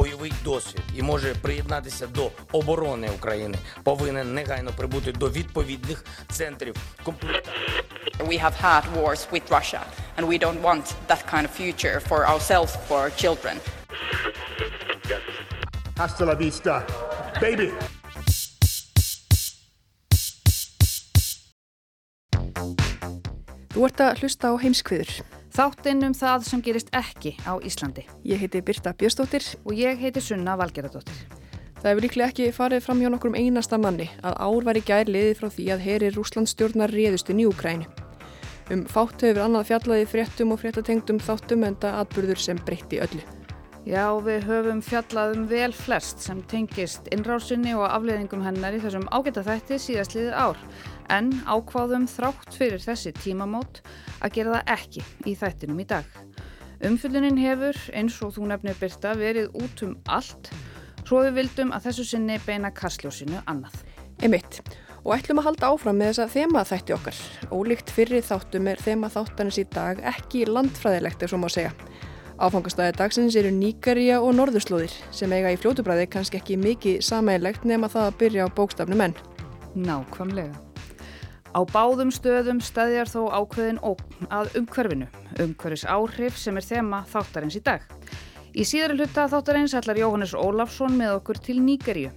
Бойовий досвід і може приєднатися до оборони України, повинен негайно прибути до відповідних центрів. We have had wars with Russia, and we don't want that kind of future for ourselves, for our children. Hasta la vista, baby! Þú ert að hlusta á heimskviður. Þáttinn um það sem gerist ekki á Íslandi. Ég heiti Birta Björstóttir og ég heiti Sunna Valgeradóttir. Það hefur líklega ekki farið fram hjá nokkrum einasta manni að ár var í gær liðið frá því að heri Rúslandsstjórnar réðustin í Úkræni. Um fátt hefur annað fjallaði fréttum og fréttatengdum þáttum en það atbyrður sem breytti öllu. Já, við höfum fjallað um vel flest sem tengist innrásinni og afleðingum hennar í þessum ágæta þætti síðastliðið ár en ákváðum þrátt fyrir þessi tímamót að gera það ekki í þættinum í dag. Umfyllunin hefur, eins og þú nefnir Birta, verið út um allt svo við vildum að þessu sinni beina kastljósinu annað. Emitt. Og ætlum að halda áfram með þessa þema þætti okkar. Ólíkt fyrir þáttum er þema þáttanis í dag ekki landfræðilegt ef svo má segja. Áfangastæði dagsins eru Níkaríja og Norðurslóðir sem eiga í fljótubræði kannski ekki mikið samægilegt nema það að byrja á bókstafnu menn. Nákvæmlega. Á báðum stöðum stæðjar þó ákveðin ókn að umhverfinu, umhverfis áhrif sem er þema þáttarins í dag. Í síðari hluta þáttarins ætlar Jóhannes Ólafsson með okkur til Níkaríu.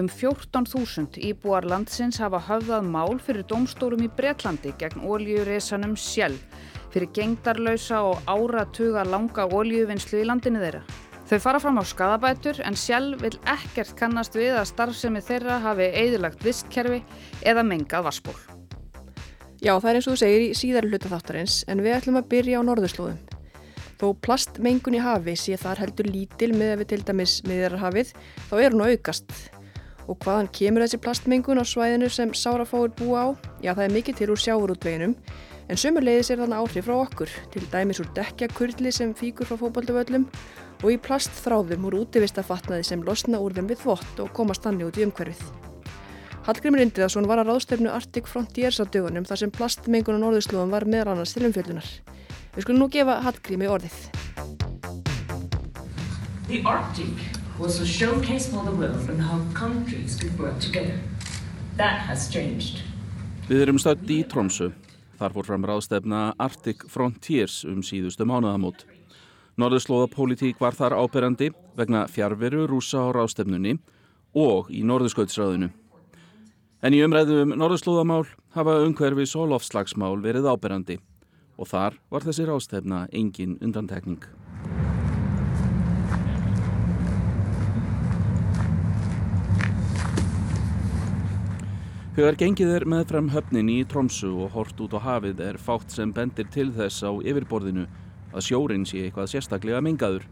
Um 14.000 íbúar landsins hafa höfðað mál fyrir domstórum í Breitlandi gegn óljuresanum Sjell fyrir gengdarlausa og áratuga langa óljuvinnslu í landinu þeirra. Þau fara fram á skadabætur en sjálf vil ekkert kannast við að starfsemi þeirra hafi eðilagt vistkerfi eða mengað vassból. Já, það er eins og þú segir í síðar hluta þáttarins en við ætlum að byrja á norðurslóðum. Þó plastmengun í hafi sé þar heldur lítil með við til dæmis miðjarhafið þá er hún aukast. Og hvaðan kemur þessi plastmengun á svæðinu sem sárafáir búa á? Já, það er mikið til úr sjáurútveginum En sömurleiðis er þannig áhrif frá okkur, til dæmis úr dekjakurli sem fíkur frá fókbalduvöllum og í plastþráðum úr útivistafatnaði sem losna úr þeim við þvott og komast þannig út í umhverfið. Hallgrimur Indriðarsson var að ráðstefnu Arctic Frontiers á dögunum þar sem plastmengun og norðurslóðum var meðal annars til umfjöldunar. Við skulum nú gefa Hallgrimi orðið. The Arctic was a showcase for the world on how countries could work together. That has changed. Við erum stödd í Tromsö Þar fór fram ráðstefna Arctic Frontiers um síðustu mánuðamót. Norðurslóðapolítík var þar áberandi vegna fjárveru rúsa á ráðstefnunni og í Norðurskautsráðinu. En í umræðu um Norðurslóðamál hafa umhverfis og lofslagsmál verið áberandi og þar var þessi ráðstefna engin undantekning. Þegar gengið er meðfram höfnin í Tromsu og hort út á hafið er fátt sem bendir til þess á yfirborðinu að sjórin sé eitthvað sérstaklega mingaður.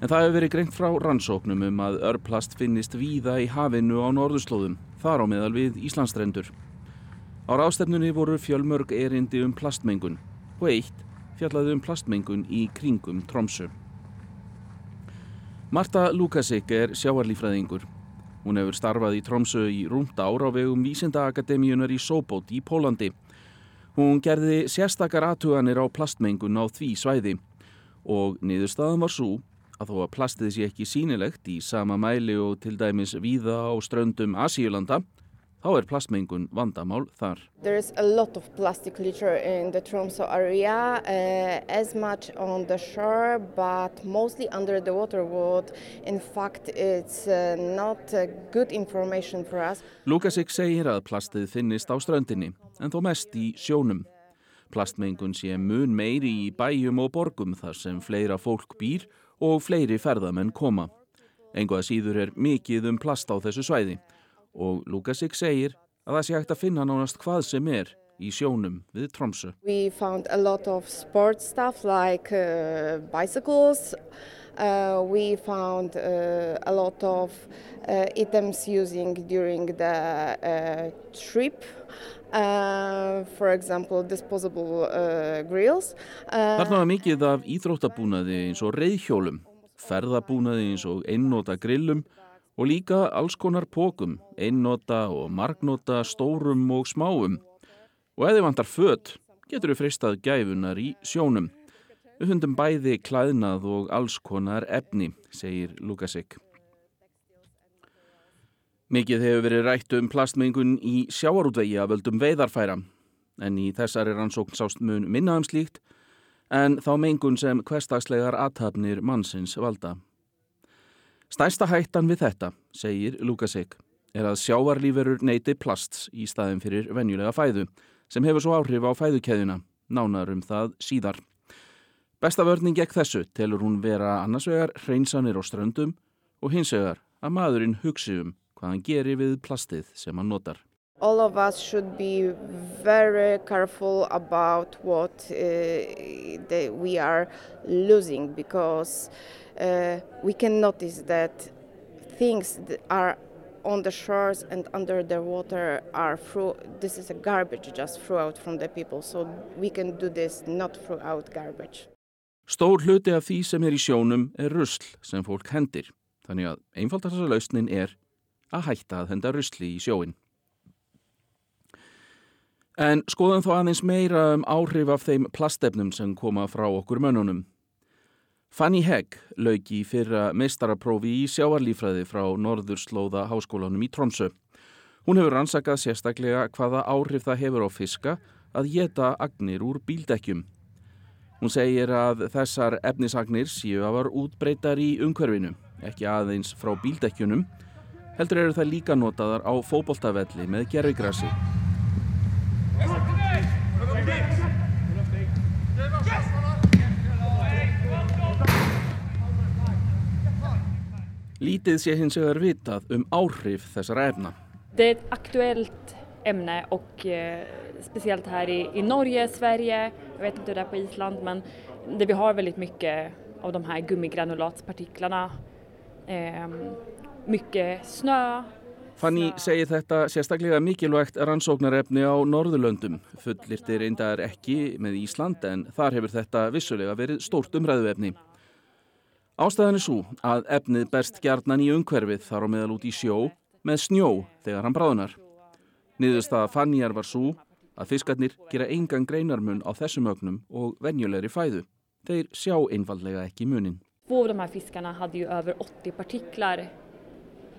En það hefur verið greint frá rannsóknum um að örplast finnist víða í hafinu á norðurslóðum, þar á meðal við Íslandstrendur. Á rástefnunni voru fjölmörg erindi um plastmengun og eitt fjallaði um plastmengun í kringum Tromsu. Marta Lukasik er sjáarlífræðingur Hún hefur starfað í Tromsö í rúmt ár á vegum Vísindaakademíunar í Sobot í Pólandi. Hún gerði sérstakar aðtuganir á plastmengun á því svæði og niðurstaðan var svo að þó að plastið sé ekki sínilegt í sama mæli og til dæmis víða á ströndum Asíulanda þá er plastmengun vandamál þar. There is a lot of plastic litter in the Tromsø area, uh, as much on the shore, but mostly under the waterwood. In fact, it's not good information for us. Lukasik segir að plastið finnist á ströndinni, en þó mest í sjónum. Plastmengun sé mun meiri í bæjum og borgum þar sem fleira fólk býr og fleiri ferðamenn koma. Engoða síður er mikið um plast á þessu svæði og Lukasik segir að það sé hægt að finna nánast hvað sem er í sjónum við Tromsø. We found a lot of sport stuff like uh, bicycles, Uh, we found uh, a lot of uh, items using during the uh, trip. Uh, for example, disposable uh, grills. Uh, Þarna var mikið af íþróttabúnaði eins og reyðhjólum, ferðabúnaði eins og einnota grillum og líka alls konar pókum, einnota og margnota stórum og smáum. Og ef þið vantar fött, getur þau freistað gæfunar í sjónum. Við hundum bæði klæðnað og alls konar efni, segir Lukasik. Mikið hefur verið rætt um plastmengun í sjáarútvegi af völdum veiðarfæra, en í þessari rannsókn sást mun minna um slíkt, en þá mengun sem hverstagslegar aðtapnir mannsins valda. Stærsta hættan við þetta, segir Lukasik, er að sjávarlíferur neyti plasts í staðin fyrir venjulega fæðu, sem hefur svo áhrif á fæðukeðuna, nánar um það síðar. Besta vörning gegn þessu telur hún vera annars vegar hreinsanir og ströndum og hins vegar að maðurinn hugsi um hvað hann gerir við plastið sem hann notar. All of us should be very careful about what uh, they, we are losing because uh, we can notice that things that are on the shores and under the water are through this is a garbage just throw out from the people. So we can do this not throw out garbage. Stór hluti af því sem er í sjónum er rusl sem fólk hendir. Þannig að einfaldast að lausnin er að hætta að henda rusli í sjóin En skoðum þó aðeins meira um áhrif af þeim plastefnum sem koma frá okkur mönnunum. Fanny Hegg lauk í fyrra meistaraprófi í sjáarlífræði frá Norðurslóða háskólanum í Tromsö. Hún hefur rannsakað sérstaklega hvaða áhrif það hefur á fiska að geta agnir úr bíldekkjum. Hún segir að þessar efnisagnir séu að var útbreytar í umhverfinu, ekki aðeins frá bíldekkjunum, heldur eru það líka notaðar á fóboltavelli með gerfigrassi. Lítið sé hins vegar vitað um áhrif þessara efna. Det är ett aktuellt ämne och eh, speciellt här i, i Norge, Sverige, jag vet inte hur det är på Island, men där vi har väldigt mycket av de här gummigranulatspartiklarna. Eh, mycket snö. Fanny segir þetta sérstaklega mikilvægt rannsóknarefni á Norðurlöndum. Fullirtir reyndar ekki með Ísland en þar hefur þetta vissulega verið stórt umræðuefni. Ástæðan er svo að efnið berst gjarnan í umhverfið þar á meðal út í sjó með snjó þegar hann bráðunar. Niðurstaða Fannyar var svo að fiskarnir gera engan greinarmun á þessum ögnum og venjulegri fæðu. Þeir sjá einfallega ekki munin. Två av de här fiskarna hade ju över 80 partiklar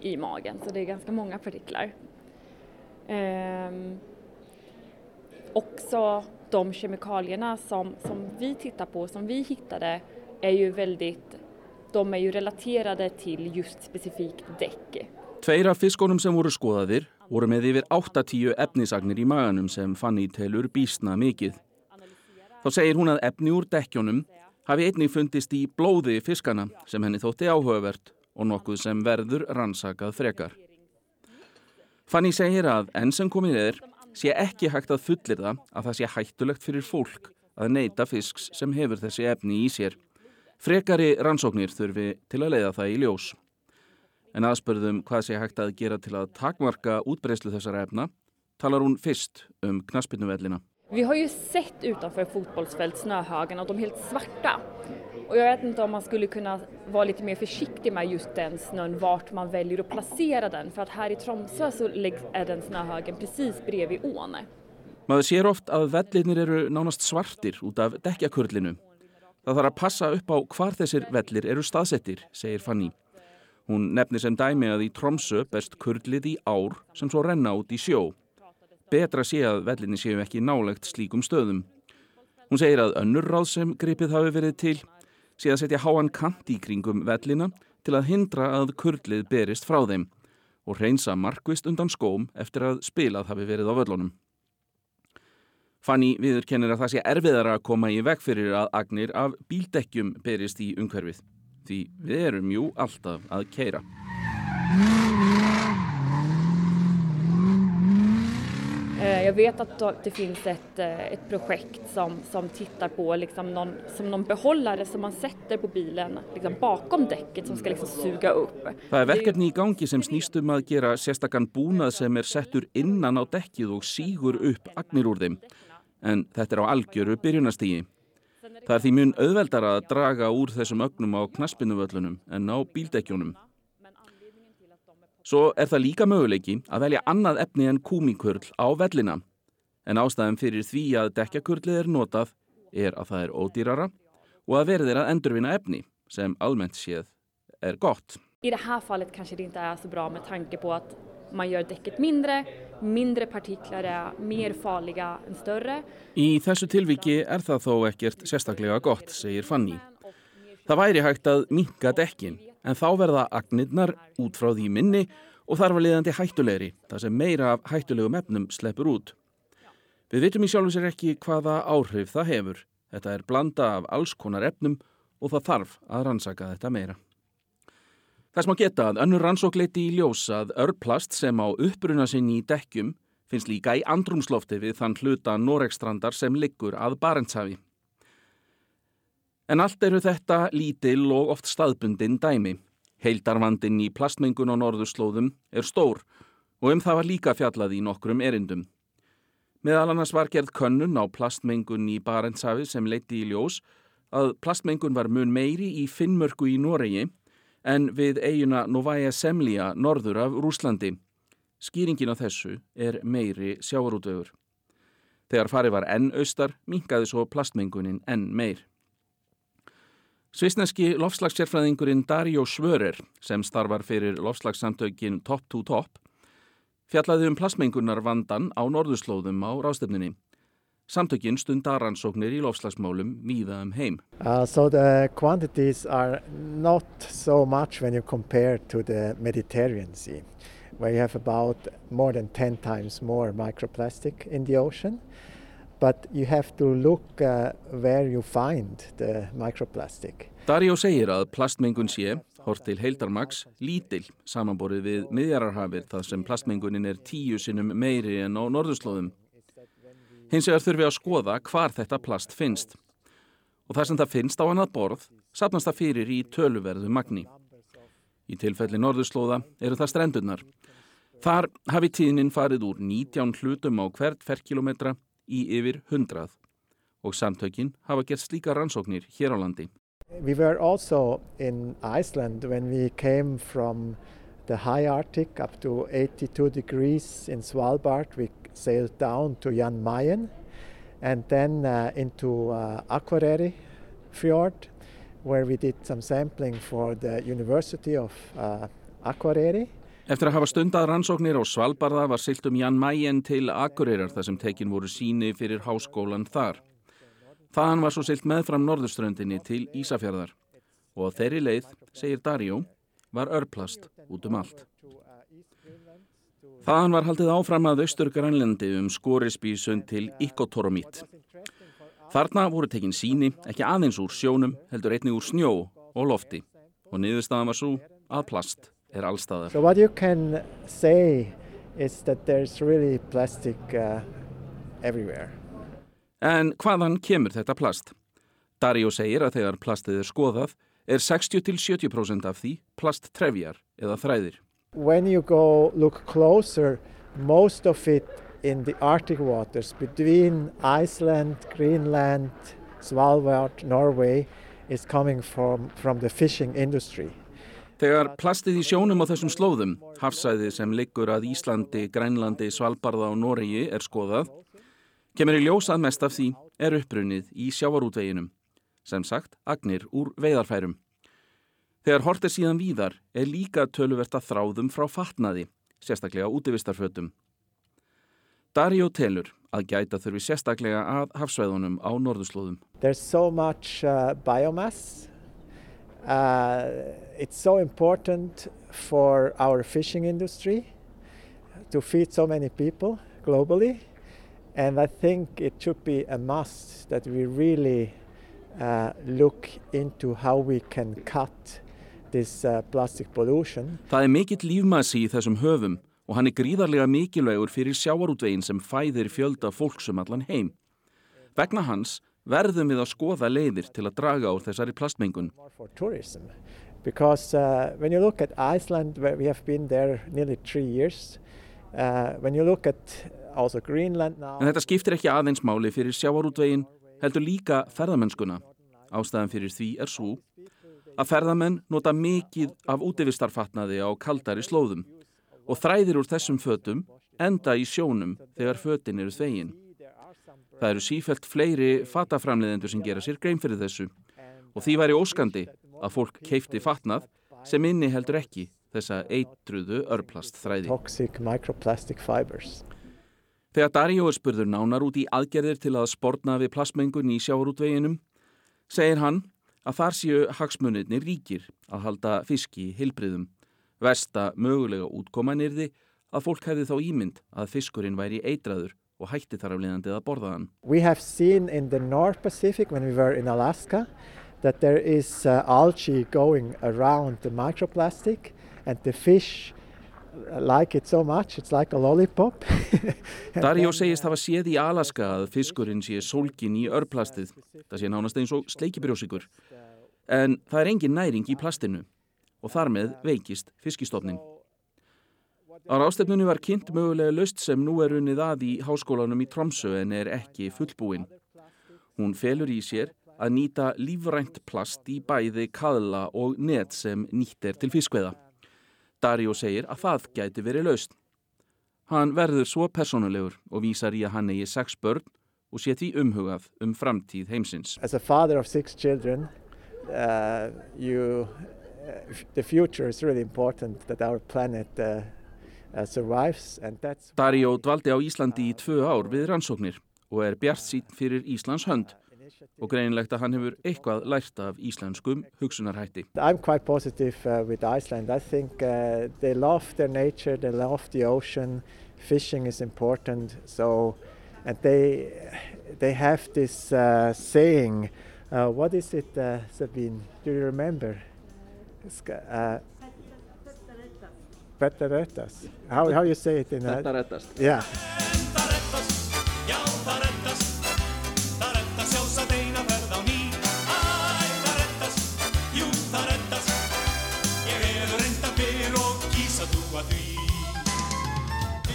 i magen, så det är ganska många partiklar. Ehm, också de kemikalierna som, som vi tittar på, som vi hittade, är ju väldigt, de är ju relaterade till just specifikt däck. Tveir af fiskunum sem voru skoðaðir voru með yfir 80 efnisagnir í maganum sem Fanny telur bísna mikið. Þá segir hún að efni úr dekkjónum hafi einnig fundist í blóði fiskana sem henni þótti áhugavert og nokkuð sem verður rannsakað frekar. Fanny segir að enn sem komið er sé ekki hægt að fullir það að það sé hættulegt fyrir fólk að neyta fisks sem hefur þessi efni í sér. Frekari rannsóknir þurfi til að leiða það í ljós. En aðspörðum hvað sé hægt að gera til að takmarka útbreyslu þessara efna talar hún fyrst um knaspinuvellina. Vi har ju sett utanför fotbollsfält snöhögen att de är helt svarta. Och jag vet inte om man skulle kunna vara lite mer försiktig med just den snön, vart man väljer att placera den. För att här i Tromsö så är den snöhögen precis bredvid ån. Maður sér oft að vellinir eru nánast svartir út af dekkjakurlinu. Það þarf að passa upp á hvar þessir vellir eru staðsettir, segir Fanny. Hún nefnir sem dæmi að í Tromsö best kurlið í ár sem svo renna út í sjó. Betra sé að vellinni séu ekki nálegt slíkum stöðum. Hún segir að önnur ráð sem gripið hafi verið til sé að setja háan kant í kringum vellina til að hindra að kurlið berist frá þeim og reynsa markvist undan skóm eftir að spilað hafi verið á völlunum. Fanny viðurkennir að það sé erfiðara að koma í veg fyrir að agnir af bíldekkjum berist í umhverfið því við erum jú alltaf að keira. Jag vet att det finns ett, eh, ett projekt som, som tittar på liksom någon, som någon behållare som man sätter på bilen liksom bakom däcket som ska liksom suga upp. Það er verkefni í gangi sem snýst um að gera sérstakann búnað sem er settur innan á dekkið og sígur upp agnir úr þeim. En þetta er á algjöru byrjunastígi. Það er því mun auðveldar að draga úr þessum ögnum á knaspinuvöllunum en á bíldekkjónum. Svo er það líka möguleiki að velja annað efni en kúmikurl á vellina. En ástæðum fyrir því að dekkjakurlið er notað er að það er ódýrara och att verður að endurvinna efni sem allmänt séð är gott. I det här fallet kanske det inte är så bra med tanke på att man gör däcket mindre, mindre partiklar är mer farliga än större. Í þessu tilviki er það þó ekkert sérstaklega gott, segir Fanny. Það væri hægt að minka dekkin, en þá verða agnirnar út frá því minni og þar var liðandi hættulegri, þar sem meira af hættulegum efnum sleppur út. Við vitum í sjálfu sér ekki hvaða áhrif það hefur. Þetta er blanda af alls konar efnum og það þarf að rannsaka þetta meira. Þess má geta að önnur rannsókleiti í ljós að örplast sem á uppbruna sinni í dekkjum finnst líka í andrumslofti við þann hluta Noregstrandar sem liggur að Barentshafi. En allt eru þetta lítil og oft staðbundin dæmi. Heildarvandin í plastmengun á norðurslóðum er stór og um það var líka fjallað í nokkrum erindum. Meðal annars var gerð könnun á plastmengun í Barentshafi sem leiti í ljós að plastmengun var mun meiri í Finnmörku í Noregi en við eiguna Novaja Semlja norður af Rúslandi. Skýringin á þessu er meiri sjávarútöfur. Þegar farið var enn austar, minkaði svo plastmengunin enn meir. Svisneski lofslagssérfræðingurinn Dario Svörer, sem starfar fyrir lofslagssamtökin Top to Top, fjallaði um plastmengunar vandan á norðurslóðum á rástefninni. Samtökin stundar rannsóknir í lofslagsmálum víða um heim. Uh, so the quantities are not so much when you compare to the Mediterranean Sea, where you have about more than 10 times more microplastic in the ocean. But you have to look uh, where you find the microplastic. Dario segir að plastmengun sé, hort til heildarmaks, lítil samanborið við miðjararhafið þar sem plastmengunin er tíu sinnum meiri en á norðurslóðum. Hins vegar þurfi að skoða hvar þetta plast finnst. Og þar sem það finnst á annað borð, sapnast það fyrir í töluverðu magni. Í tilfelli norðurslóða eru það strendurnar. Þar hafi tíðnin farið úr 19 hlutum á hvert ferkilometra í yfir 100 og samtökin hafa gert slíka rannsóknir hér á landi. We were also in Iceland when we came from the high Arctic up to 82 degrees in Svalbard. We sailed down to Jan Mayen and then uh, into uh, Akureyri fjord where we did some sampling for the University of uh, Akureyri. Eftir að hafa stundað rannsóknir á Svalbarða var silt um Jan Mayen til Akureyrar þar sem tekin voru síni fyrir háskólan þar. Þaðan var svo silt meðfram norðurströndinni til Ísafjörðar og á þeirri leið, segir Dario, var örplast út um allt. Þaðan var haldið áfram að austur grænlendi um skorisbísund til Ikotoromít. Þarna voru tekin síni ekki aðeins úr sjónum, heldur einnig úr snjó og lofti og niðurstaðan var svo að plast er allstaðar. So what you can say is that there's really plastic uh, everywhere. En hvaðan kemur þetta plast? Dario segir að þegar plastið er skoðað er 60-70% af því plasttrefjar eða þræðir. When you go look closer, most of it in the Arctic waters between Iceland, Greenland, Svalbard, Norway is coming from, from the fishing industry. Þegar plastið í sjónum á þessum slóðum, hafsæði sem liggur að Íslandi, Grænlandi, Svalbarða og Noregi er skoðað, kemur í ljós að mest af því er uppbrunnið í sjávarútveginum, sem sagt agnir úr veiðarfærum. Þegar hort er síðan víðar er líka töluvert að þráðum frá fatnaði, sérstaklega útivistarfötum. Dario telur að gæta þurfi sérstaklega að hafsvæðunum á norðurslóðum. There's so much uh, biomass. Uh, it's so important for our fishing industry to feed so many people globally. And I think it should be a must that we really uh, look into how we can cut this uh, plastic pollution. Það er mikill lífmassi í þessum höfum og hann er gríðarlega mikilvægur fyrir sjáarútvegin sem fæðir fjölda fólksum allan heim. Vegna hans verðum við að skoða leiðir til að draga úr þessari plastmengun. Because uh, when you look at Iceland, we have been there nearly three years, uh, when you look at also Greenland now... En þetta skiptir ekki aðeins máli fyrir sjáarútvegin, heldur líka ferðamennskuna. Ástæðan fyrir því er svo að ferðamenn nota mikið af útivistarfatnaði á kaldari slóðum og þræðir úr þessum fötum enda í sjónum þegar fötin eru þvegin. Það eru sífælt fleiri fataframleðendur sem gera sér grein fyrir þessu og því væri óskandi að fólk keifti fatnað sem inni heldur ekki þessa eitruðu örplastþræði. Þegar Daríó er spurður nánar út í aðgerðir til að sportna við plastmengun í sjáurútveginum segir hann að þar séu hagsmunirni ríkir að halda fiski hilbriðum. Vesta mögulega útkomanirði að fólk hefði þá ímynd að fiskurinn væri eitraður og hætti þar af leiðandi að borða hann. We have seen in the North Pacific when we were in Alaska that there is uh, algae going around the microplastic and the fish like it so much, it's like a lollipop. Daríó segist hafa séð í Alaska að fiskurinn sé sólkin í örplastið. Það sé nánast eins og sleikibrjósikur. En það er engin næring í plastinu og þar með veikist fiskistofnin. Á rástefnunni var kynnt mögulega löst sem nú er unnið að í háskólanum í Tromsö en er ekki fullbúin. Hún felur í sér að nýta lífrænt plast í bæði kaðla og net sem nýtt er til fiskveða. Daríó segir að það gæti verið löst. Hann verður svo personulegur og vísar í að hann eigi sex börn og sé því umhugað um framtíð heimsins. As a father of six children, uh, you, uh, the future is really important that our planet uh. Daríó dvaldi á Íslandi í tvö ár við rannsóknir og er bjart sín fyrir Íslands hönd og greinilegt að hann hefur eitthvað lært af íslenskum hugsunarhætti. I'm quite positive uh, with Iceland. I think uh, they love their nature, they love the ocean, fishing is important, so and they they have this uh, saying, uh, what is it, uh, Sabine? Do you remember? Uh, Bettarettas. How how you say it in? that? Bettarettas. Yeah.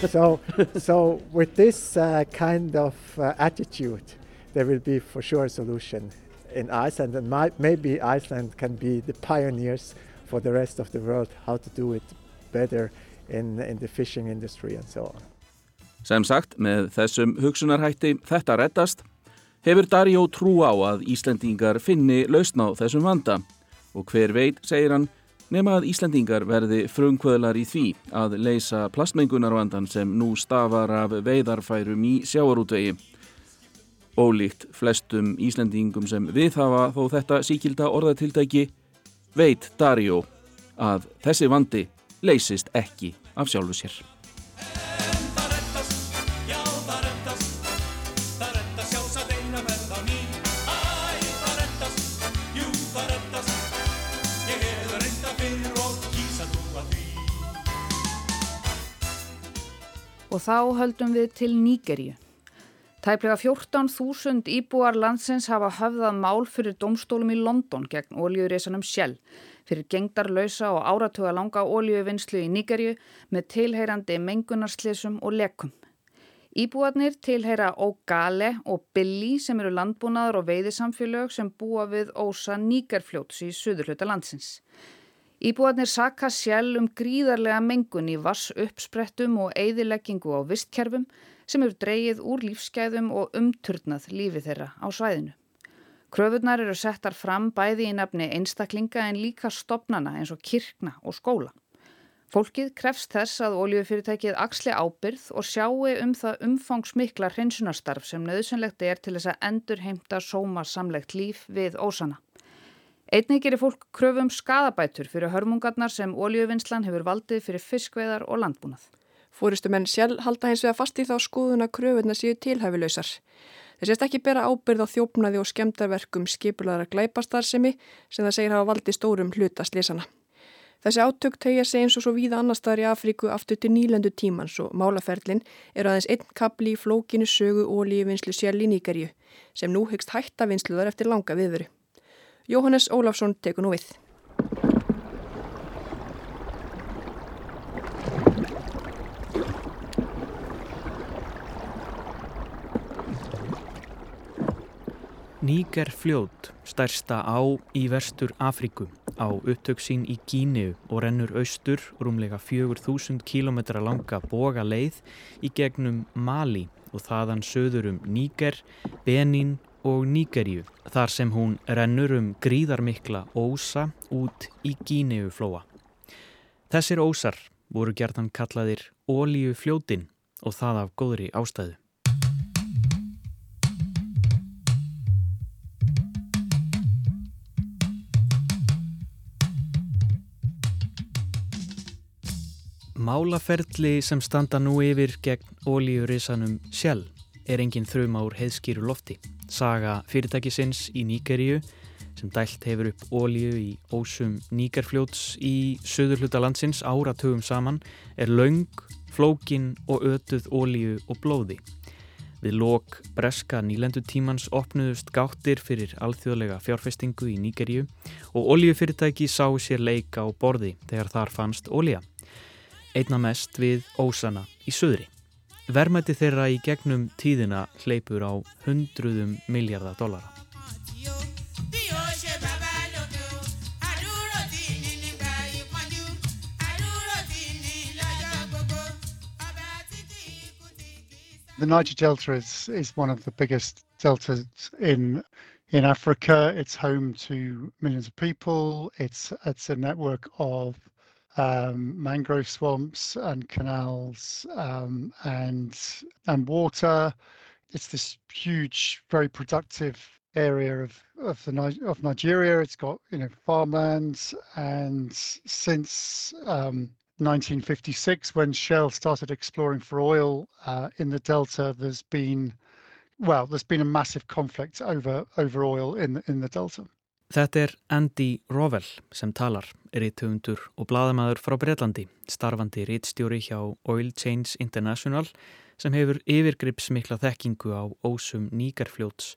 so, so with this uh, kind of uh, attitude, there will be for sure a solution in Iceland, and my, maybe Iceland can be the pioneers for the rest of the world how to do it better in, in the fishing industry and so on. Sem sagt, með þessum hugsunarhætti þetta reddast, hefur Daríó trú á að Íslandingar finni lausna á þessum vanda og hver veit, segir hann, nema að Íslandingar verði frumkvöðlar í því að leysa plastmengunarvandan sem nú stafar af veiðarfærum í sjáarútvegi. Ólíkt flestum Íslandingum sem við hafa þó þetta síkilda orðatildæki veit Daríó að þessi vandi leysist ekki af sjálfu sér. Og þá höldum við til Nýgerju. Tæplega 14.000 íbúar landsins hafa höfðað mál fyrir domstólum í London gegn ólíurísanum Shell fyrir gengdarlausa og áratuga langa ólíuvinnslu í Nýgerju með tilheyrandi mengunarslesum og lekum. Íbúarnir tilheyra Ógale og Billy sem eru landbúnaður og veiðisamfélög sem búa við ósa Nýgerfljóts í suðurhluta landsins. Íbúarnir saka sjálf um gríðarlega mengun í vass uppsprettum og eigðileggingu á vistkerfum sem eru dreyið úr lífsgæðum og umturnað lífi þeirra á svæðinu. Kröfunar eru settar fram bæði í nafni einstaklinga en líka stopnana eins og kirkna og skóla. Fólkið krefst þess að oljufyrirtækið axli ábyrð og sjáu um það umfangsmikla hreinsunarstarf sem nöðsynlegt er til þess að endur heimta sóma samlegt líf við ósana. Einnig gerir fólk kröfum skadabætur fyrir hörmungarnar sem óljöfinslan hefur valdið fyrir fiskveðar og landbúnað. Fóristu menn sjálf halda hins við að fasti þá skoðun að kröfunna séu tilhæfileysar. Þeir sést ekki bera ábyrð á þjófnaði og skemdarverkum skipulara glæpastarsemi sem það segir hafa valdið stórum hluta slísana. Þessi átök tegja sig eins og svo víða annar staðar í Afríku aftur til nýlendu tímans og málaferlin er aðeins einn kapli í flókinu sögu ólíuvinnslu sjálf í Nýgarju sem nú hyggst hætta vinsluðar eftir langa viðveru. Jóhannes Ólafsson tekur nú við. Níger fljót, stærsta á í verstur Afríku, á upptök sín í Gíniu og rennur austur rúmlega 4000 km langa boga leið í gegnum Mali og þaðan söður um Níger, Benin og Nígerju, þar sem hún rennur um gríðarmikla ósa út í Gíniu flóa. Þessir ósar voru gerðan kallaðir Ólíu fljótin og það af góðri ástæðu. Málaferli sem standa nú yfir gegn ólíurisanum Shell er engin þrjum ár heiðskýru lofti. Saga fyrirtækisins í Níkeríu sem dælt hefur upp ólíu í ósum Níkerfljóts í söður hluta landsins áratugum saman er laung, flókin og ötuð ólíu og blóði. Við lok breska nýlendutímans opnuðust gáttir fyrir alþjóðlega fjárfestingu í Níkeríu og ólíufyrirtæki sá sér leika á borði þegar þar fannst ólíja einna mest við ósana í söðri. Vermætti þeirra í gegnum tíðina hleypur á hundruðum miljardar dollara. The Niger Delta is, is one of the biggest deltas in in Africa. It's home to millions of people. It's it's a network of um, mangrove swamps and canals um, and and water. It's this huge, very productive area of of the of Nigeria. It's got you know farmlands, and since um, 1956, when Shell started exploring for oil uh, in the delta, there's been well, there's been a massive conflict over over oil in in the delta. Þetta er Andy Rovell sem talar, rítuundur og bladamæður frá Breitlandi, starfandi rítstjóri hjá Oil Change International sem hefur yfirgripsmikla þekkingu á ósum nýgarfljóts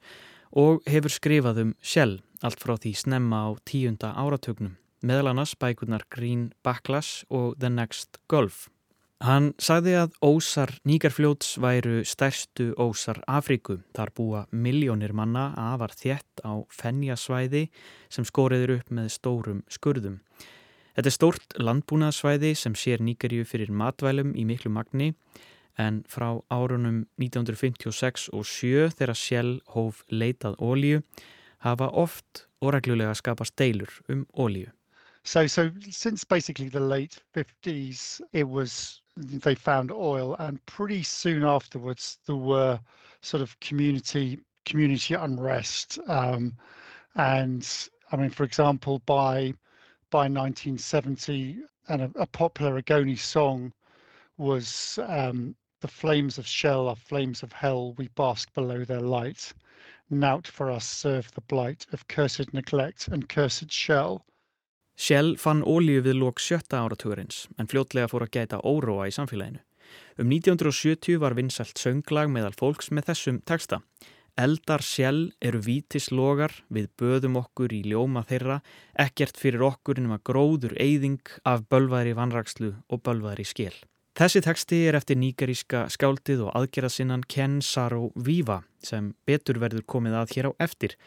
og hefur skrifað um Shell allt frá því snemma á tíunda áratögnum, meðal annars bækurnar Green Backlash og The Next Gulf. Hann sagði að ósar Nígarfljóts væru stærstu ósar Afríku. Þar búa miljónir manna afar þjett á fennjasvæði sem skoriður upp með stórum skurðum. Þetta er stórt landbúnaðsvæði sem sér Nígarju fyrir matvælum í miklu magni en frá árunum 1956 og 7 þegar Shell hóf leitað ólíu hafa oft og reglulega skapast deilur um ólíu. So, so since basically the late 50s, it was they found oil, and pretty soon afterwards there were sort of community community unrest. Um, and I mean, for example, by by 1970, and a, a popular Agoni song was um, "The flames of Shell are flames of hell. We bask below their light. Nout for us serve the blight of cursed neglect and cursed shell." Shell fann ólíu við lók sjötta áratugurins en fljótlega fór að gæta óróa í samfélaginu. Um 1970 var vinsalt sönglag meðal fólks með þessum texta. Eldar Shell eru vítislogar, við böðum okkur í ljóma þeirra, ekkert fyrir okkur nema gróður eyðing af bölvaðri vanrakslu og bölvaðri skil. Þessi texti er eftir nýgaríska skáldið og aðgerðasinnan Ken Saro Viva sem betur verður komið að hér á eftir.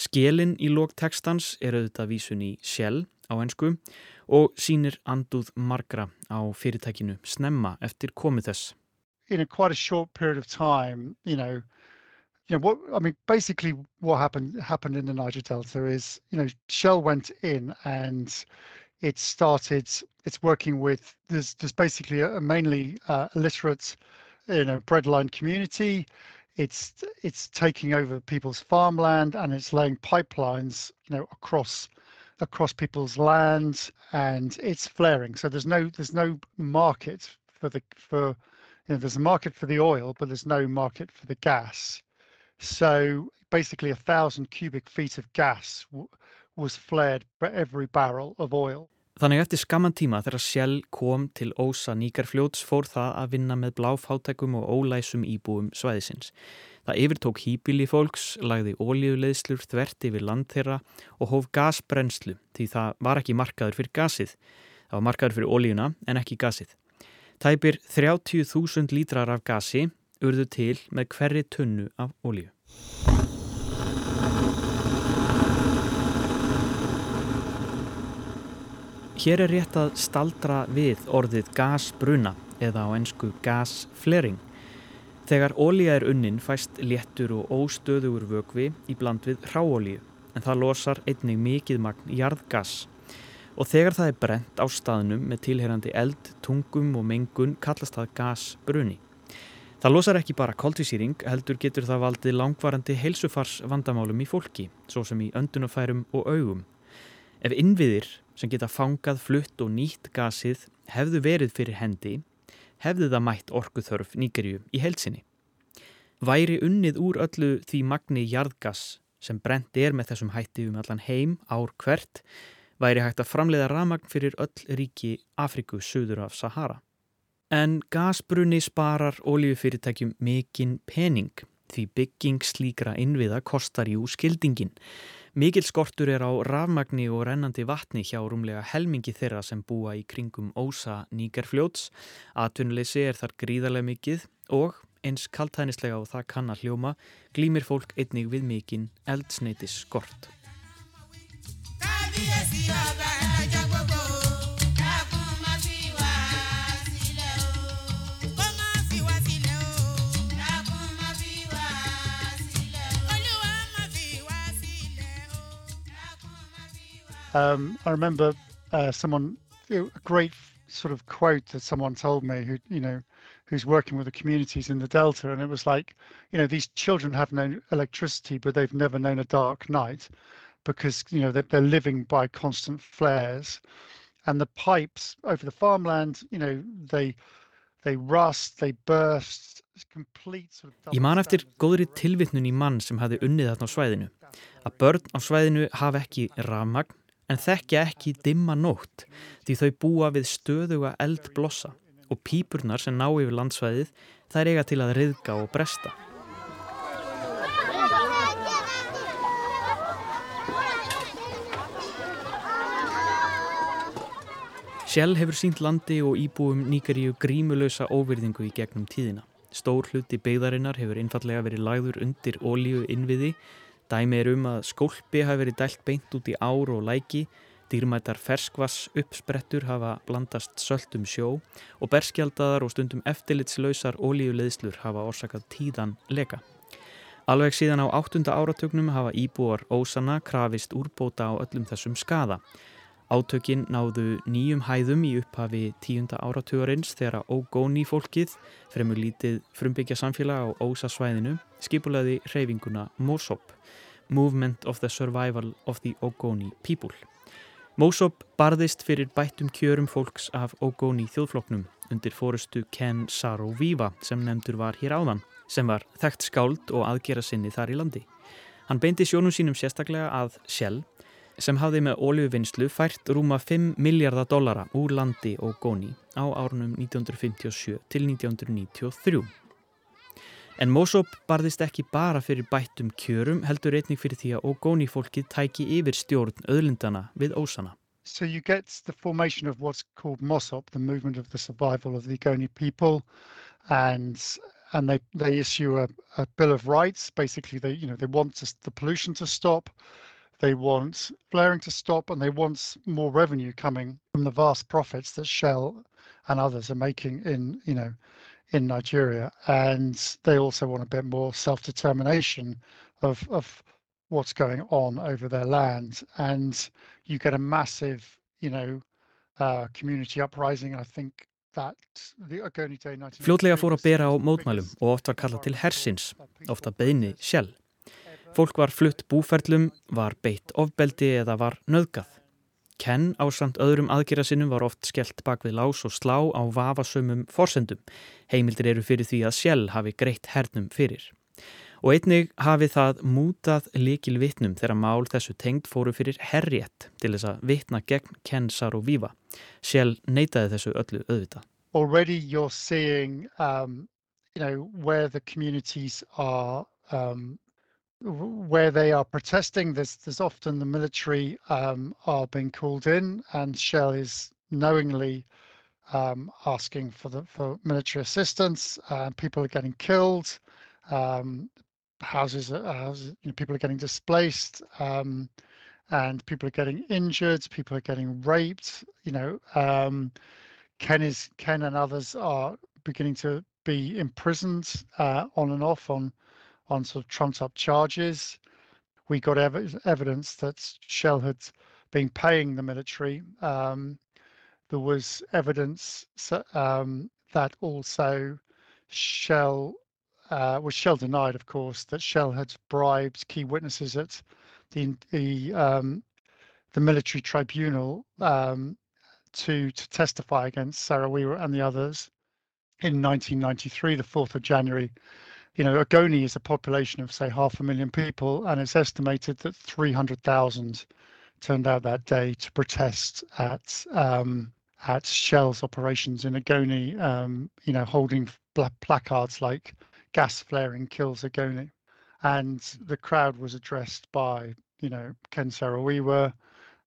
Skilin í lók textans er auðvitað vísun í Shell á ennsku og sínir anduð margra á fyrirtækinu snemma eftir komið þess. In a quite a short period of time, you know, you know what I mean basically what happened happened in the Niger Delta is, you know, Shell went in and it started it's working with there's there's basically a, a mainly uh, illiterate you know breadline community it's it's taking over people's farmland and it's laying pipelines you know across across people's lands and it's flaring. So there's no there's no market for the for you know there's a market for the oil, but there's no market for the gas. So basically, a thousand cubic feet of gas was flared for every barrel of oil. Þannig eftir skamman tíma þegar Shell kom til Ósa Níkarfljóts fór það að vinna með bláfátækum og ólæsum íbúum svæðisins. Það yfirtók hýbili fólks, lagði ólíuleðslur þvert yfir land þeirra og hóf gasbrennslu því það var ekki markaður fyrir gasið. Það var markaður fyrir ólíuna en ekki gasið. Tæpir 30.000 lítrar af gasi urðu til með hverri tunnu af ólíu. Hér er rétt að staldra við orðið gasbruna eða á ennsku gasflering. Þegar ólíja er unnin fæst léttur og óstöðugur vögvi í bland við ráolíu en það losar einnig mikið magn jarðgas. Og þegar það er brent á staðnum með tilherandi eld, tungum og mengun kallast það gasbruni. Það losar ekki bara koltvísýring, heldur getur það valdið langvarandi heilsufars vandamálum í fólki, svo sem í öndunafærum og augum. Ef innviðir sem geta fangað, flutt og nýtt gasið hefðu verið fyrir hendi, hefðu það mætt orkuþörf nýgerju í heilsinni. Væri unnið úr öllu því magni jarðgas sem brent er með þessum hætti um allan heim ár hvert, væri hægt að framleiða ramagn fyrir öll ríki Afriku söður af Sahara. En gasbrunni sparar oljufyrirtækjum mikinn pening því bygging slíkra innviða kostar jú skildingin. Mikil skortur er á rafmagni og rennandi vatni hjá rúmlega helmingi þeirra sem búa í kringum ósa nýgarfljóts. Atvinnuleysi er þar gríðarlega mikið og eins kaltænislega og það kann að hljóma glýmir fólk einnig við mikinn eldsneitis skort. Um, I remember uh, someone, a great sort of quote that someone told me who, you know, who's working with the communities in the Delta. And it was like, you know, these children have known electricity, but they've never known a dark night because, you know, they're, they're living by constant flares. And the pipes over the farmland, you know, they, they rust, they burst. Complete sort of Ég man eftir góðri tilvittnun í mann sem hafi unnið þarna á svæðinu. Að börn á svæðinu hafa ekki rafmagn en þekkja ekki dimma nótt því þau búa við stöðuga eldblossa og pípurnar sem ná yfir landsvæðið þær eiga til að riðga og bresta. Sjell hefur sínt landi og íbúum nýgaríu grímulösa óverðingu í gegnum tíðina. Stór hluti beigðarinnar hefur einfallega verið lagður undir ólíu innviði Dæmi er um að skólpi hafi verið dælt beint út í ár og læki, dýrmætar ferskvass uppsprettur hafa blandast söldum sjó og berskjaldaðar og stundum eftirlitslausar ólíuleðslur hafa orsakað tíðan leka. Alveg síðan á áttunda áratögnum hafa íbúar ósana krafist úrbóta á öllum þessum skada. Átökin náðu nýjum hæðum í upphafi tíunda áratögarins þegar ógóni fólkið, fremur lítið frumbyggja samfélag á ósasvæðinu, skipulaði reyfinguna Mósop. Movement of the Survival of the Ogoni People. Mósop barðist fyrir bættum kjörum fólks af Ogoni þjóðfloknum undir fórustu Ken Saro-Víva sem nefndur var hér áðan, sem var þekkt skáld og aðgera sinni þar í landi. Hann beindi sjónum sínum sérstaklega að Shell sem hafði með óljöfuvinnslu fært rúma 5 miljardar dollara úr landi Ogoni á árunum 1957 til 1993. En Mósop barðist ekki bara fyrir bættum kjörum heldur einnig fyrir því að Ogoni fólkið tæki yfir stjórn öðlindana við Ósana. So you get the formation of what's called MOSOP, the movement of the survival of the Ogoni people, and and they they issue a, a bill of rights. Basically, they you know they want to, the pollution to stop, they want flaring to stop, and they want more revenue coming from the vast profits that Shell and others are making in you know in Nigeria, and they also want a bit more self-determination of, of what's going on over their land. And you get a massive, you know, uh, community uprising. I think Fljótlega fór að bera á mótmælum og oft var kallað til hersins, ofta beini sjálf. Fólk var flutt búferlum, var beitt ofbeldi eða var nöðgað. Ken á samt öðrum aðgjara sinnum var oft skellt bak við lás og slá á vafasömmum forsendum. Heimildir eru fyrir því að sjálf hafi greitt hernum fyrir. Og einnig hafi það mútað likil vittnum þegar mál þessu tengd fóru fyrir herrétt til þess að vittna gegn Ken Saro-Wiwa. Shell neytaði þessu öllu auðvita. Already you're seeing um, you know, where the communities are um, where they are protesting, there's, there's often the military um, are being called in, and Shell is knowingly um, asking for the for military assistance. Uh, people are getting killed. Um, houses, are, houses you know, people are getting displaced, um, and people are getting injured. People are getting raped. You know, um, Ken is Ken and others are beginning to be imprisoned uh, on and off on on sort of trumped up charges. We got ev- evidence that Shell had been paying the military. Um, there was evidence um, that also Shell uh, was Shell denied, of course, that Shell had bribed key witnesses at the the, um, the military tribunal um, to to testify against Sarawiwa and the others in 1993, the 4th of January you know, Ogoni is a population of say half a million people, and it's estimated that 300,000 turned out that day to protest at um, at Shell's operations in Ogoni. Um, you know, holding placards like "Gas flaring kills Ogoni," and the crowd was addressed by you know Ken Saro-Wiwa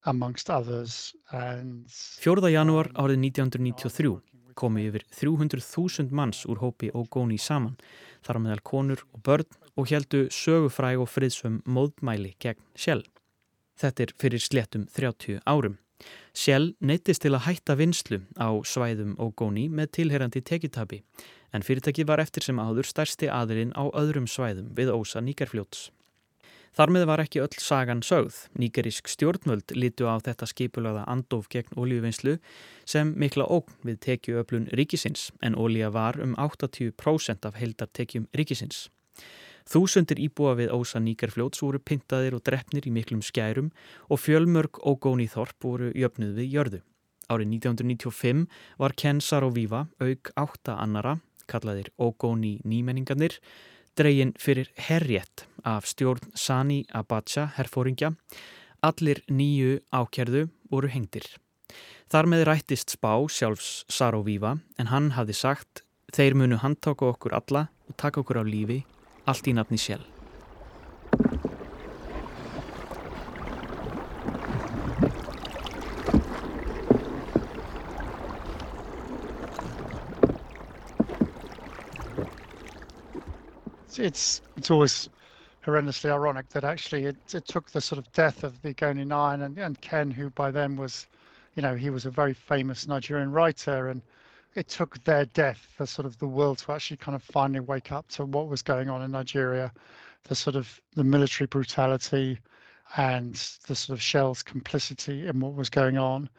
amongst others. And 4. janúar árið 1993 komi yfir 300.000 manns úr hópi Ogoni saman þar meðal konur og börn og heldu sögufræg og friðsum móðmæli gegn Shell. Þetta er fyrir sléttum 30 árum. Shell neytist til að hætta vinslu á svæðum og góni með tilherandi tekitabi en fyrirtæki var eftir sem áður stærsti aðilinn á öðrum svæðum við ósa nýgarfljóts. Þar með var ekki öll sagan sögð. Nýgerísk stjórnvöld lítu á þetta skipulaða andof gegn olíuvinnslu sem mikla ógn við tekjuöflun ríkisins en olíja var um 80% af heldartekjum ríkisins. Þúsundir íbúa við ósa nýgerfljóts voru pintaðir og drefnir í miklum skærum og fjölmörg ógóni þorp voru jöfnuð við jörðu. Árið 1995 var Ken Saro-Wiwa auk átta annara, kallaðir ógóni nýmenningarnir, dregin fyrir herrétt af stjórn Sani Abacha herfóringja. Allir nýju ákjærðu voru hengdir. Þar með rættist spá sjálfs Saro-Wiwa en hann hafði sagt þeir munu handtáka okkur alla og taka okkur á lífi allt í nafni sjálf. It's it's always horrendously ironic that actually it, it took the sort of death of the Goni Nine and, and Ken, who by then was, you know, he was a very famous Nigerian writer, and it took their death for sort of the world to actually kind of finally wake up to what was going on in Nigeria, the sort of the military brutality and the sort of Shell's complicity in what was going on.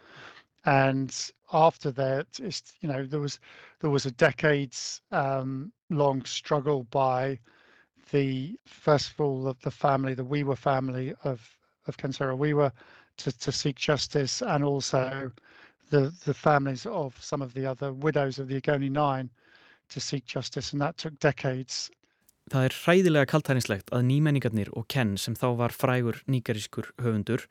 And after that, it's, you know, there was there was a decades um, long struggle by the first of all of the family, the Weaver family of of Kansara Weaver, to, to seek justice, and also the the families of some of the other widows of the Agoni Nine to seek justice, and that took decades. Það er hræðilega kaltærinslegt að nýmenningarnir og Ken sem þá var frægur nýgarískur höfundur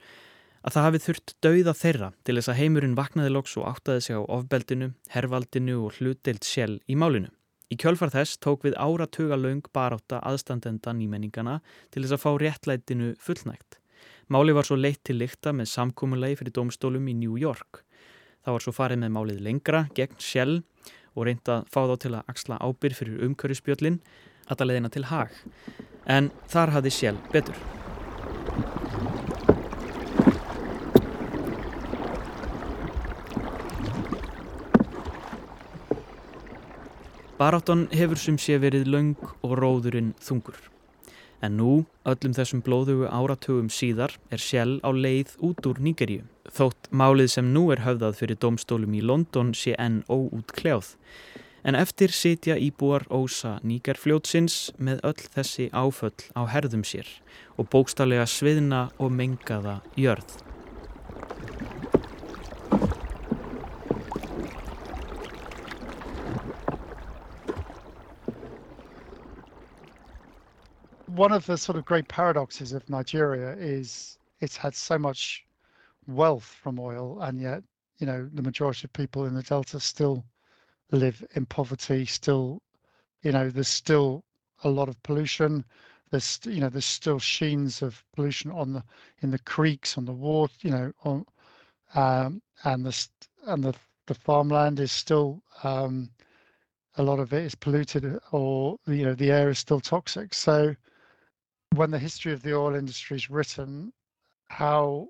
að það hafi þurft dauða þeirra til þess að heimurinn vaknaði loks og áttaði sig á ofbeldinu, hervaldinu og hlutdeilt sjell í málinu. Í kjölfar þess tók við áratuga laung baráta aðstandenda nýmenningana til þess að fá réttlætinu fullnægt. Máli var svo leitt til lykta með samkúmulegi fyrir domstólum í New York. Það var svo farið með málið lengra gegn Shell og reynda að fá þá til að axla ábyrg fyrir umkörjusbjöllin að það leðina til hag. En þar hafði Shell betur. Baráttan hefur sem sé verið laung og róðurinn þungur. En nú, öllum þessum blóðugu áratugum síðar, er Shell á leið út úr Nýgeríu. Þótt málið sem nú er höfðað fyrir domstólum í London sé enn óút kljáð. En eftir sitja íbúar ósa Nýgerfljótsins með öll þessi áföll á herðum sér og bókstallega sviðna og mengaða jörð. One of the sort of great paradoxes of Nigeria is it's had so much wealth from oil, and yet, you know, the majority of people in the Delta still live in poverty, still, you know, there's still a lot of pollution. There's, you know, there's still sheens of pollution on the in the creeks, on the water, you know, on um, and the and the the farmland is still um, a lot of it is polluted, or you know, the air is still toxic. So, when the history of the oil industry is written, how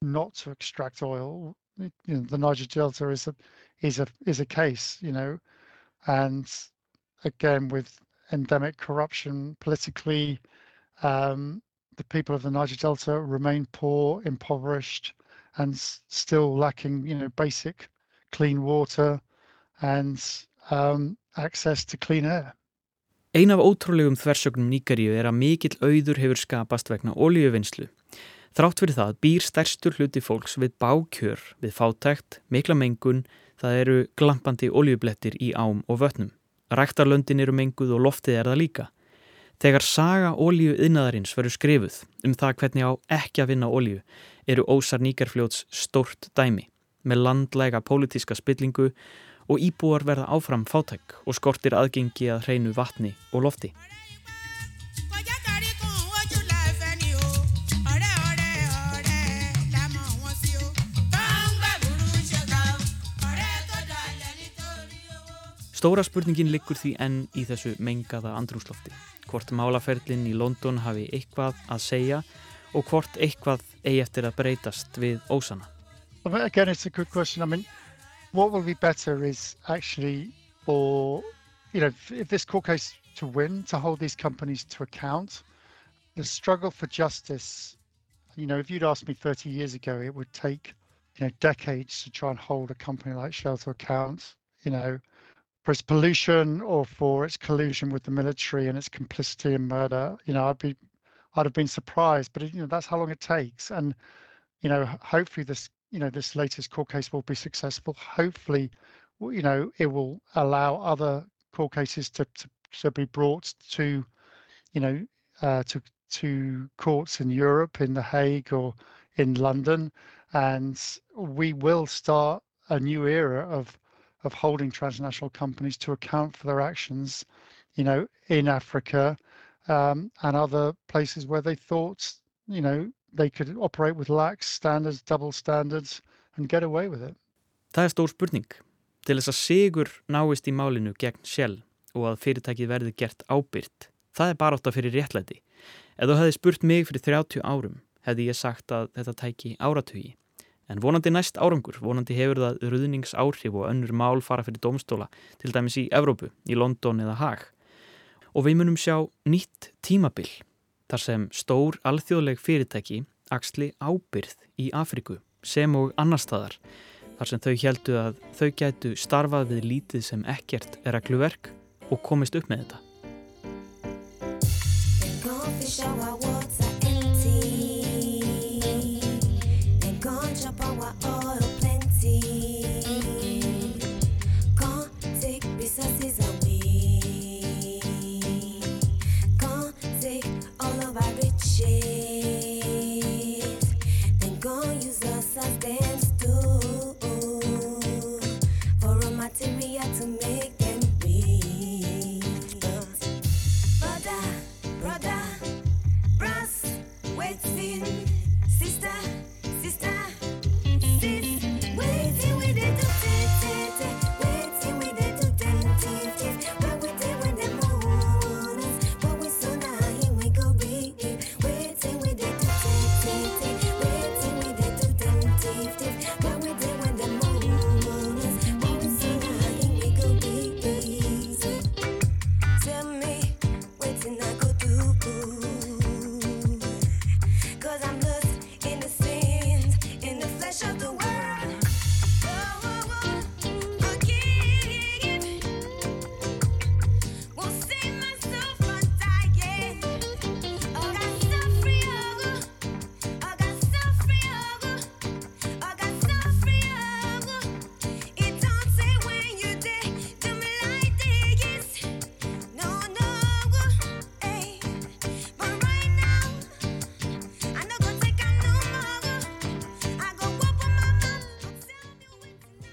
not to extract oil, you know, the Niger Delta is a is a is a case, you know, and again with endemic corruption politically, um, the people of the Niger Delta remain poor, impoverished, and still lacking, you know, basic clean water and um, access to clean air. Ein af ótrúlegum þversögnum Níkaríu er að mikill auður hefur skapast vegna olíuvinnslu. Þrátt fyrir það býr stærstur hluti fólks við bákjör, við fátækt, mikla mengun, það eru glampandi olíublettir í ám og vötnum. Ræktarlöndin eru menguð og loftið er það líka. Þegar saga olíu yðnaðarins verður skrifuð um það hvernig á ekki að vinna olíu eru ósar Níkarfljóts stórt dæmi með landlega pólitíska spillingu og íbúar verða áfram fátæk og skortir aðgengi að hreinu vatni og lofti. Stóra spurningin liggur því enn í þessu mengaða andrúslofti. Hvort málaferlinn í London hafi eitthvað að segja og hvort eitthvað eigi eftir að breytast við ósana. Again, it's a good question. I mean, what will be better is actually for, you know, if this court case to win, to hold these companies to account. The struggle for justice, you know, if you'd asked me 30 years ago, it would take, you know, decades to try and hold a company like Shell to account, you know, for its pollution or for its collusion with the military and its complicity in murder. You know, I'd be, I'd have been surprised, but you know, that's how long it takes. And, you know, hopefully this you know this latest court case will be successful. Hopefully, you know it will allow other court cases to to, to be brought to, you know, uh, to to courts in Europe, in The Hague or in London, and we will start a new era of of holding transnational companies to account for their actions, you know, in Africa um, and other places where they thought, you know, they could operate with lax standards, double standards and get away with it. Það er stór spurning. Til þess að sigur náist í málinu gegn Shell og að fyrirtækið verði gert ábyrt, það er bara átt að fyrir réttlæti. Ef þú hefði spurt mig fyrir 30 árum, hefði ég sagt að þetta tæki áratugi. En vonandi næst árangur, vonandi hefur það ruðningsáhrif og önnur mál fara fyrir domstóla, til dæmis í Evrópu, í London eða Haag. Og við munum sjá nýtt tímabill þar sem stór alþjóðleg fyrirtæki axli ábyrð í Afriku sem og annar staðar þar sem þau heldu að þau gætu starfað við lítið sem ekkert er að gluverk og komist upp með þetta.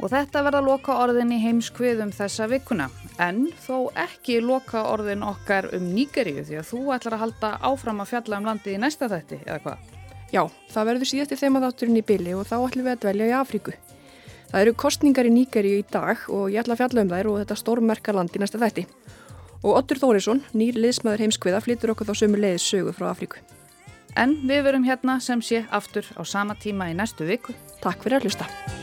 Og þetta verða loka orðin í heimskviðum þessa vikuna. En þó ekki loka orðin okkar um Nýgeríu því að þú ætlar að halda áfram að fjalla um landi í næsta þætti, eða hvað? Já, það verður síðasti þemaðátturinn í byli og þá ætlum við að dvelja í Afríku. Það eru kostningar í Nýgeríu í dag og ég ætla að fjalla um þær og þetta stórmerka land í næsta þætti. Og Ottur Þórisson, nýr liðsmaður heimskviða, flyttur okkur þá sömu leiðis sögu frá Afríku. En við verum hérna sem sé aftur á sama tíma í næstu viku. Takk fyrir að hlusta.